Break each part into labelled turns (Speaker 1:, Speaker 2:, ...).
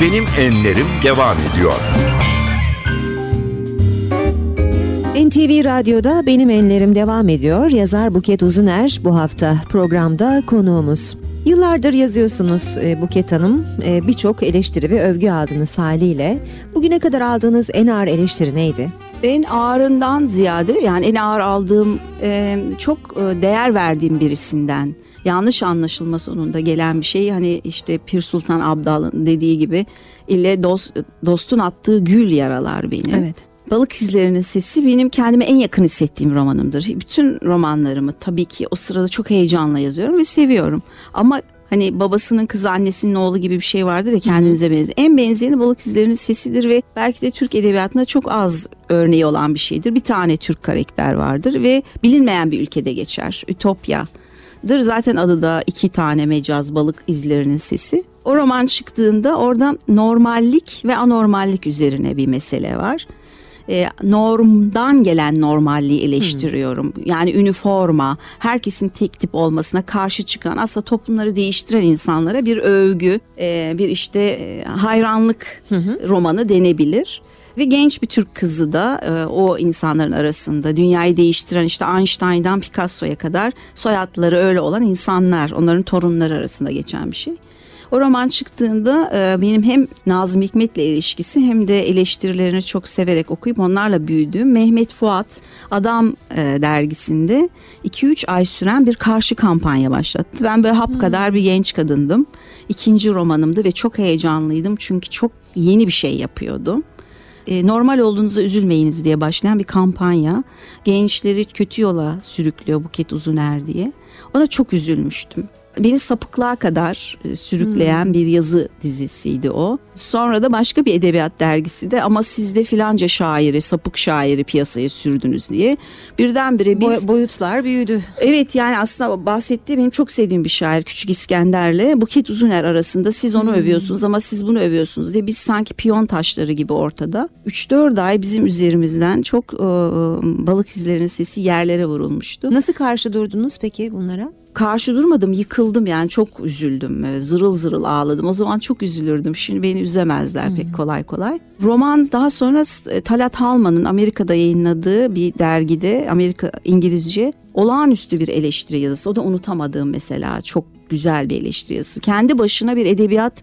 Speaker 1: Benim Enlerim devam ediyor.
Speaker 2: NTV Radyo'da Benim Enlerim devam ediyor. Yazar Buket Uzuner bu hafta programda konuğumuz. Yıllardır yazıyorsunuz e, Buket Hanım. E, Birçok eleştiri ve övgü aldınız haliyle. Bugüne kadar aldığınız en ağır eleştiri neydi?
Speaker 3: En ağırından ziyade yani en ağır aldığım e, çok e, değer verdiğim birisinden yanlış anlaşılma sonunda gelen bir şey hani işte Pir Sultan Abdal'ın dediği gibi ile dost, dostun attığı gül yaralar beni.
Speaker 2: Evet.
Speaker 3: Balık İzlerinin Sesi benim kendime en yakın hissettiğim romanımdır. Bütün romanlarımı tabii ki o sırada çok heyecanla yazıyorum ve seviyorum. Ama hani babasının kızı annesinin oğlu gibi bir şey vardır ya kendinize benzer. En benzeyeni Balık İzlerinin Sesidir ve belki de Türk Edebiyatı'nda çok az örneği olan bir şeydir. Bir tane Türk karakter vardır ve bilinmeyen bir ülkede geçer. Ütopya dır. Zaten adı da iki tane mecaz balık izlerinin sesi. O roman çıktığında orada normallik ve anormallik üzerine bir mesele var. E, normdan gelen normalliği eleştiriyorum. Hmm. Yani üniforma, herkesin tek tip olmasına karşı çıkan aslında toplumları değiştiren insanlara bir övgü, e, bir işte e, hayranlık hmm. romanı denebilir ve genç bir Türk kızı da e, o insanların arasında dünyayı değiştiren işte Einstein'dan Picasso'ya kadar soyadları öyle olan insanlar, onların torunları arasında geçen bir şey. O roman çıktığında e, benim hem Nazım Hikmet'le ilişkisi hem de eleştirilerini çok severek okuyup onlarla büyüdüğüm Mehmet Fuat Adam e, dergisinde 2-3 ay süren bir karşı kampanya başlattı. Ben böyle hap hmm. kadar bir genç kadındım. İkinci romanımdı ve çok heyecanlıydım çünkü çok yeni bir şey yapıyordum e, normal olduğunuza üzülmeyiniz diye başlayan bir kampanya. Gençleri kötü yola sürüklüyor Buket Uzuner diye. Ona çok üzülmüştüm beni sapıklığa kadar e, sürükleyen hmm. bir yazı dizisiydi o. Sonra da başka bir edebiyat dergisi de ama siz de filanca şairi, sapık şairi piyasaya sürdünüz diye. Birdenbire biz...
Speaker 2: Boy, boyutlar büyüdü.
Speaker 3: Evet yani aslında bahsettiğim benim çok sevdiğim bir şair Küçük İskender'le Buket Uzuner arasında siz onu hmm. övüyorsunuz ama siz bunu övüyorsunuz diye biz sanki piyon taşları gibi ortada. 3-4 ay bizim üzerimizden çok e, balık izlerinin sesi yerlere vurulmuştu.
Speaker 2: Nasıl karşı durdunuz peki bunlara?
Speaker 3: Karşı durmadım yıkıldım yani. Çok üzüldüm zırıl zırıl ağladım. O zaman çok üzülürdüm. Şimdi beni üzemezler pek kolay kolay. Roman daha sonra e, Talat Halman'ın Amerika'da yayınladığı bir dergide Amerika İngilizce olağanüstü bir eleştiri yazısı. O da unutamadığım mesela çok güzel bir eleştiri yazısı. Kendi başına bir edebiyat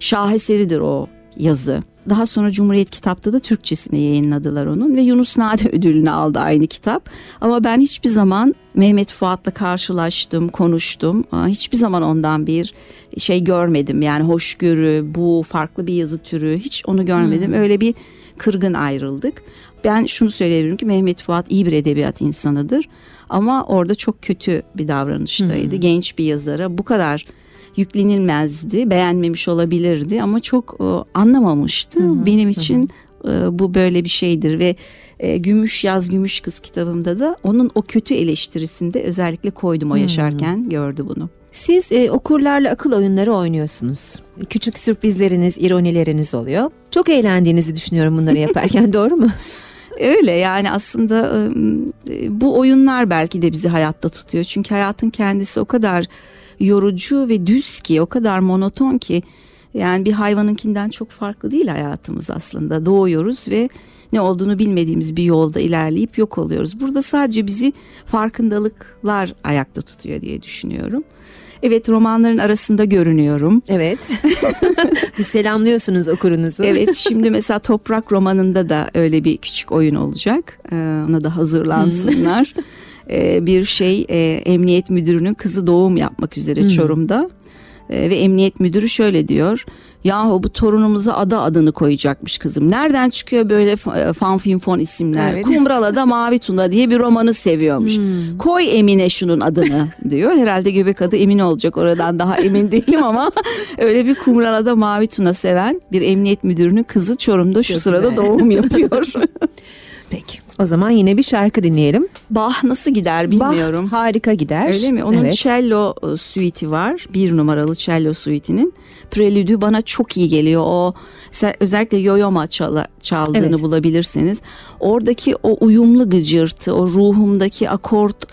Speaker 3: şaheseridir o yazı. Daha sonra Cumhuriyet Kitap'ta da Türkçesini yayınladılar onun ve Yunus Nade ödülünü aldı aynı kitap. Ama ben hiçbir zaman Mehmet Fuat'la karşılaştım, konuştum. Hiçbir zaman ondan bir şey görmedim. Yani hoşgörü, bu farklı bir yazı türü hiç onu görmedim. Hmm. Öyle bir kırgın ayrıldık. Ben şunu söyleyebilirim ki Mehmet Fuat iyi bir edebiyat insanıdır. Ama orada çok kötü bir davranıştaydı. Hmm. Genç bir yazara bu kadar yüklenilmezdi, beğenmemiş olabilirdi ama çok e, anlamamıştı. Hı-hı, Benim için e, bu böyle bir şeydir ve e, Gümüş Yaz Gümüş Kız kitabımda da onun o kötü eleştirisinde özellikle koydum o yaşarken Hı-hı. gördü bunu.
Speaker 2: Siz e, okurlarla akıl oyunları oynuyorsunuz. Küçük sürprizleriniz, ironileriniz oluyor. Çok eğlendiğinizi düşünüyorum bunları yaparken doğru mu?
Speaker 3: Öyle yani aslında e, bu oyunlar belki de bizi hayatta tutuyor. Çünkü hayatın kendisi o kadar yorucu ve düz ki o kadar monoton ki yani bir hayvanınkinden çok farklı değil hayatımız aslında. Doğuyoruz ve ne olduğunu bilmediğimiz bir yolda ilerleyip yok oluyoruz. Burada sadece bizi farkındalıklar ayakta tutuyor diye düşünüyorum. Evet romanların arasında görünüyorum.
Speaker 2: Evet. Biz selamlıyorsunuz okurunuzu.
Speaker 3: Evet şimdi mesela Toprak romanında da öyle bir küçük oyun olacak. Ee, ona da hazırlansınlar. e, bir şey e, emniyet müdürünün kızı doğum yapmak üzere hmm. Çorum'da. E, ve emniyet müdürü şöyle diyor. Yahu bu torunumuza ada adını koyacakmış kızım. Nereden çıkıyor böyle e, fanfinfon isimler? Evet. Kumrala'da Mavi Tuna diye bir romanı seviyormuş. Hmm. Koy Emine şunun adını diyor. Herhalde göbek adı Emine olacak. Oradan daha emin değilim ama öyle bir Kumrala'da Mavi Tuna seven bir emniyet müdürünün kızı Çorum'da şu Çok sırada doğum yapıyor.
Speaker 2: Peki. O zaman yine bir şarkı dinleyelim.
Speaker 3: Bah nasıl gider bilmiyorum.
Speaker 2: Bah harika gider.
Speaker 3: Öyle mi? Onun evet. cello e, suite'i var. Bir numaralı cello suite'inin. Prelüdü bana çok iyi geliyor. O özellikle Yoyoma çala, çaldığını evet. bulabilirsiniz. Oradaki o uyumlu gıcırtı, o ruhumdaki akort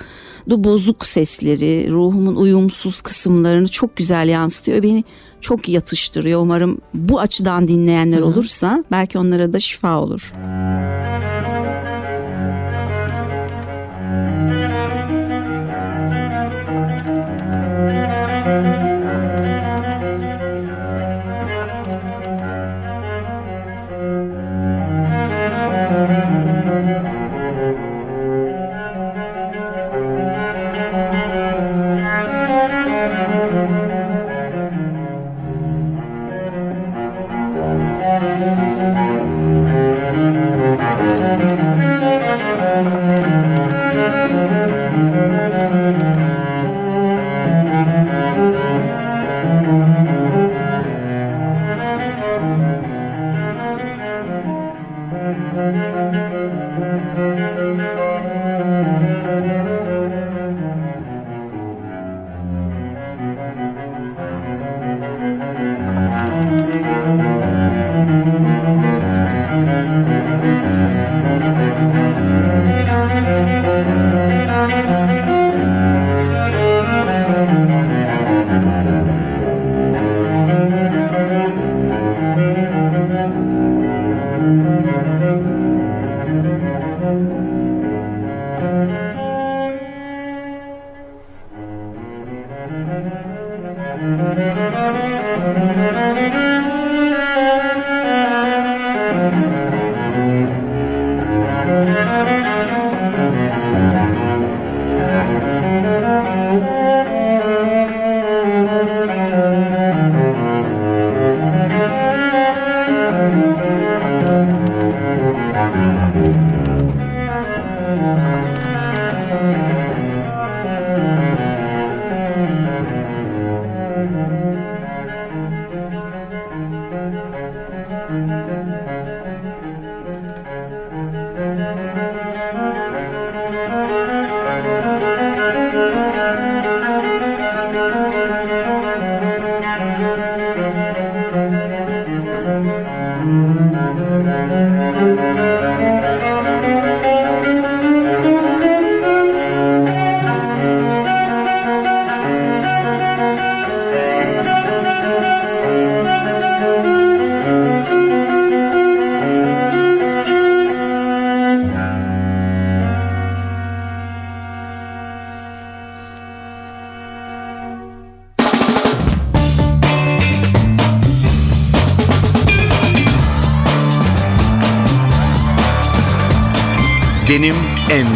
Speaker 3: bozuk sesleri, ruhumun uyumsuz kısımlarını çok güzel yansıtıyor. Beni çok yatıştırıyor. Umarım bu açıdan dinleyenler olursa belki onlara da şifa olur.
Speaker 1: Benim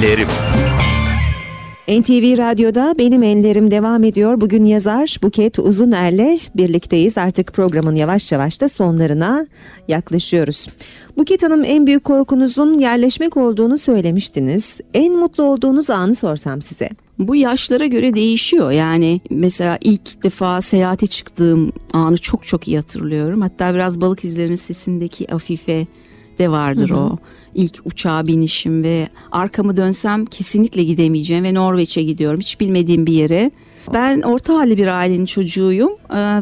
Speaker 1: Enlerim.
Speaker 2: NTV Radyo'da Benim Enlerim devam ediyor. Bugün yazar Buket Uzuner'le birlikteyiz. Artık programın yavaş yavaş da sonlarına yaklaşıyoruz. Buket Hanım en büyük korkunuzun yerleşmek olduğunu söylemiştiniz. En mutlu olduğunuz anı sorsam size.
Speaker 3: Bu yaşlara göre değişiyor. Yani mesela ilk defa seyahate çıktığım anı çok çok iyi hatırlıyorum. Hatta biraz balık izlerinin sesindeki Afife de vardır o. İlk uçağa binişim ve arkamı dönsem kesinlikle gidemeyeceğim ve Norveç'e gidiyorum. Hiç bilmediğim bir yere. Ben orta halli bir ailenin çocuğuyum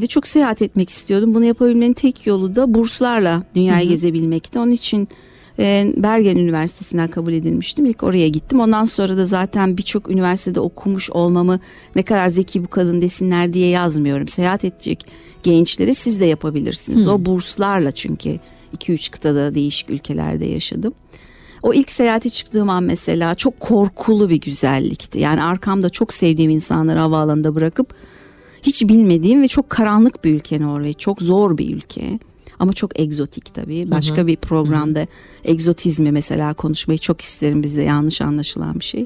Speaker 3: ve çok seyahat etmek istiyordum. Bunu yapabilmenin tek yolu da burslarla dünyayı gezebilmekti. Onun için Bergen Üniversitesi'nden kabul edilmiştim. İlk oraya gittim. Ondan sonra da zaten birçok üniversitede okumuş olmamı ne kadar zeki bu kadın desinler diye yazmıyorum. Seyahat edecek gençlere siz de yapabilirsiniz. O burslarla çünkü 2-3 kıtada değişik ülkelerde yaşadım. O ilk seyahate çıktığım an mesela çok korkulu bir güzellikti. Yani arkamda çok sevdiğim insanları havaalanında bırakıp hiç bilmediğim ve çok karanlık bir ülke Norveç. Çok zor bir ülke. Ama çok egzotik tabii. Başka bir programda egzotizmi mesela konuşmayı çok isterim bizde yanlış anlaşılan bir şey.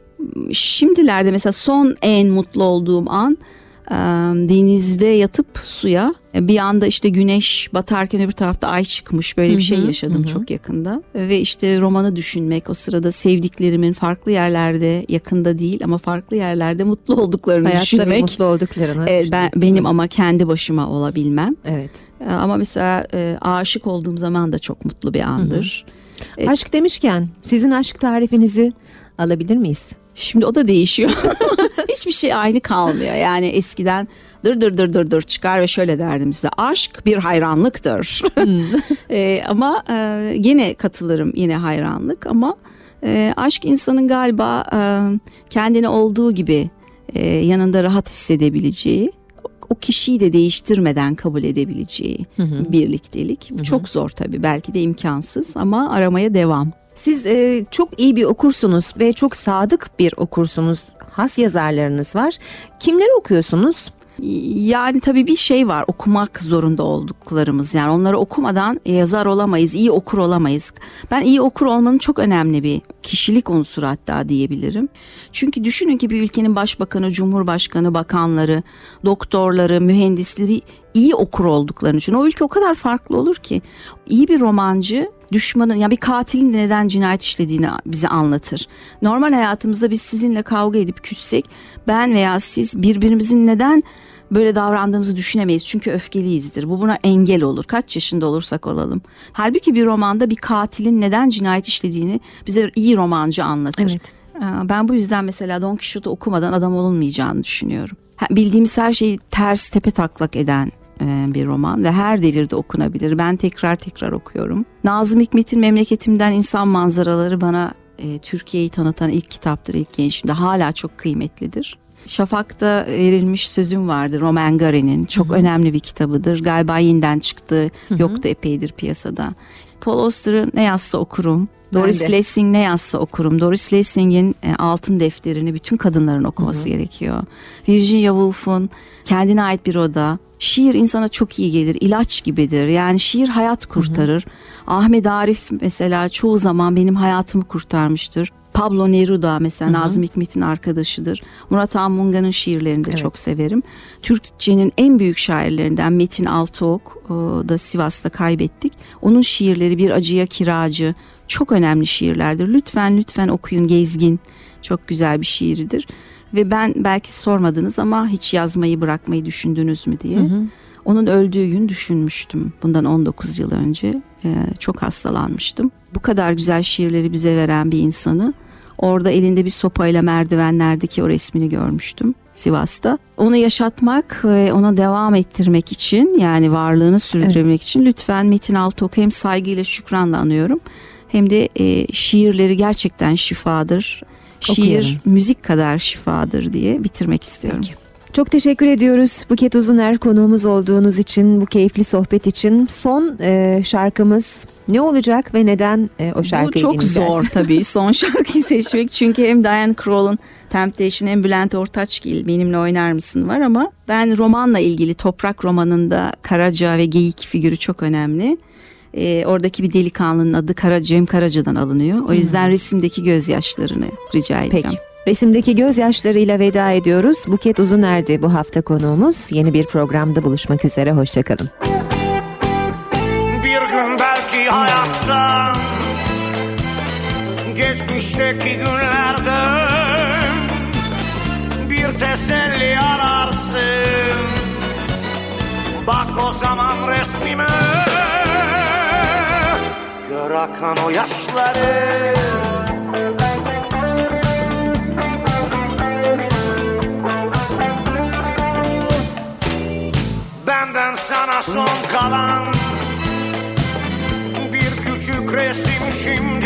Speaker 3: Şimdilerde mesela son en mutlu olduğum an denizde yatıp suya e, bir anda işte güneş batarken öbür tarafta ay çıkmış böyle bir şey yaşadım çok yakında ve işte romanı düşünmek o sırada sevdiklerimin farklı yerlerde yakında değil ama farklı yerlerde mutlu olduklarını
Speaker 2: Hayatta
Speaker 3: düşünmek.
Speaker 2: mutlu olduklarını.
Speaker 3: Evet, ben benim ama kendi başıma olabilmem.
Speaker 2: Evet.
Speaker 3: E, Ama mesela e, aşık olduğum zaman da çok mutlu bir andır. Evet.
Speaker 2: Aşk demişken sizin aşk tarifinizi alabilir miyiz?
Speaker 3: Şimdi o da değişiyor. Hiçbir şey aynı kalmıyor. Yani eskiden dır dır dır dır dır çıkar ve şöyle derdim size. Aşk bir hayranlıktır. E, ama e, yine katılırım yine hayranlık ama E, aşk insanın galiba e, kendini olduğu gibi e, yanında rahat hissedebileceği, o kişiyi de değiştirmeden kabul edebileceği birliktelik. Çok zor tabii belki de imkansız ama aramaya devam.
Speaker 2: Siz e, çok iyi bir okursunuz ve çok sadık bir okursunuz. Has yazarlarınız var. Kimleri okuyorsunuz?
Speaker 3: Yani tabii bir şey var okumak zorunda olduklarımız yani onları okumadan yazar olamayız iyi okur olamayız. Ben iyi okur olmanın çok önemli bir kişilik unsuru hatta diyebilirim. Çünkü düşünün ki bir ülkenin başbakanı, cumhurbaşkanı, bakanları, doktorları, mühendisleri iyi okur olduklarını için o ülke o kadar farklı olur ki iyi bir romancı düşmanın ya yani bir katilin neden cinayet işlediğini bize anlatır. Normal hayatımızda biz sizinle kavga edip küssek ben veya siz birbirimizin neden böyle davrandığımızı düşünemeyiz. Çünkü öfkeliyizdir. Bu buna engel olur. Kaç yaşında olursak olalım. Halbuki bir romanda bir katilin neden cinayet işlediğini bize iyi romancı anlatır.
Speaker 2: Evet.
Speaker 3: Ben bu yüzden mesela Don Quixote okumadan adam olunmayacağını düşünüyorum. Bildiğimiz her şeyi ters tepe taklak eden bir roman ve her devirde okunabilir. Ben tekrar tekrar okuyorum. Nazım Hikmet'in Memleketimden İnsan Manzaraları bana e, Türkiye'yi tanıtan ilk kitaptır ilk gençliğimde. Hala çok kıymetlidir. Şafak'ta verilmiş sözüm vardı Roman Gary'nin. Çok Hı-hı. önemli bir kitabıdır. Galiba yeniden çıktı. Hı-hı. Yoktu epeydir piyasada. Paul Auster'ı ne yazsa okurum. Doris Lessing ne yazsa okurum. Doris Lessing'in e, Altın Defteri'ni bütün kadınların okuması Hı-hı. gerekiyor. Virginia Woolf'un Kendine Ait Bir Oda. Şiir insana çok iyi gelir, ilaç gibidir. Yani şiir hayat kurtarır. Hı hı. Ahmet Arif mesela çoğu zaman benim hayatımı kurtarmıştır. Pablo Neruda mesela Hı-hı. Nazım Hikmet'in arkadaşıdır. Murat Anmunga'nın şiirlerini de evet. çok severim. Türkçenin en büyük şairlerinden Metin Altıok da Sivas'ta kaybettik. Onun şiirleri Bir Acıya Kiracı çok önemli şiirlerdir. Lütfen lütfen okuyun Gezgin. Çok güzel bir şiiridir. Ve ben belki sormadınız ama hiç yazmayı bırakmayı düşündünüz mü diye. Hı hı. Onun öldüğü gün düşünmüştüm. Bundan 19 yıl önce ee, çok hastalanmıştım. Bu kadar güzel şiirleri bize veren bir insanı orada elinde bir sopayla merdivenlerdeki o resmini görmüştüm Sivas'ta. Onu yaşatmak ve ona devam ettirmek için yani varlığını sürdürmek evet. için lütfen Metin Altıok'u hem saygıyla şükranla anıyorum hem de e, şiirleri gerçekten şifadır. Şiir Okuyalım. müzik kadar şifadır diye bitirmek istiyorum. Peki.
Speaker 2: Çok teşekkür ediyoruz Buket Uzuner konuğumuz olduğunuz için, bu keyifli sohbet için. Son e, şarkımız ne olacak ve neden e, o şarkıyı
Speaker 3: Bu çok
Speaker 2: dinleyeceğiz?
Speaker 3: zor tabii son şarkıyı seçmek. Çünkü hem Diane Kroll'un Temptation hem Bülent Ortaçgil benimle oynar mısın var ama ben romanla ilgili Toprak romanında Karaca ve Geyik figürü çok önemli. E, oradaki bir delikanlının adı Kara, Cem Karaca'dan alınıyor. O yüzden hmm. resimdeki gözyaşlarını rica edeceğim.
Speaker 2: Peki. Resimdeki gözyaşlarıyla veda ediyoruz. Buket Uzuner'di bu hafta konuğumuz. Yeni bir programda buluşmak üzere. Hoşçakalın.
Speaker 4: Bir gün belki hayatta geçmişteki günlerde akan o yaşları. Benden sana son kalan bir küçük resim şimdi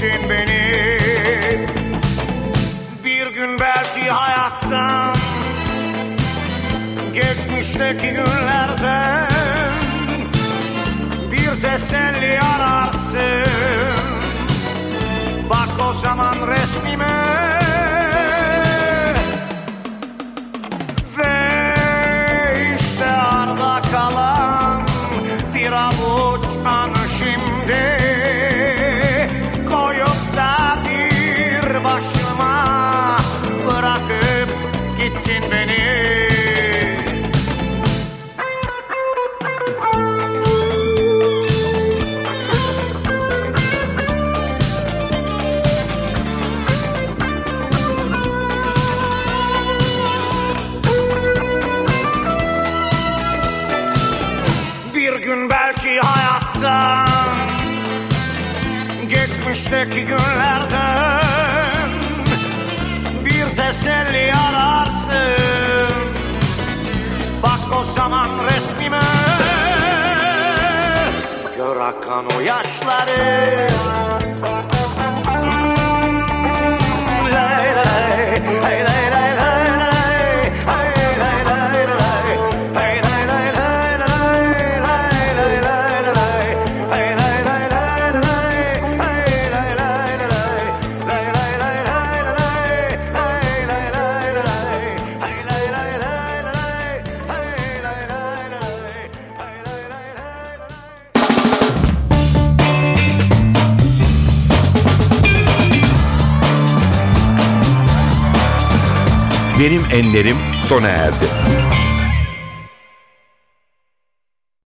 Speaker 4: gittin beni. Bir gün belki hayattan Geçmişteki günlerden Bir teselli ararsın. Bak o zaman resmime Ve işte arda kalan bir avuç anı uzaktan Geçmişteki günlerden Bir teselli ararsın. Bak o zaman resmime. Gör akan o yaşları. Lay lay, lay lay
Speaker 1: Benim Enlerim sona erdi.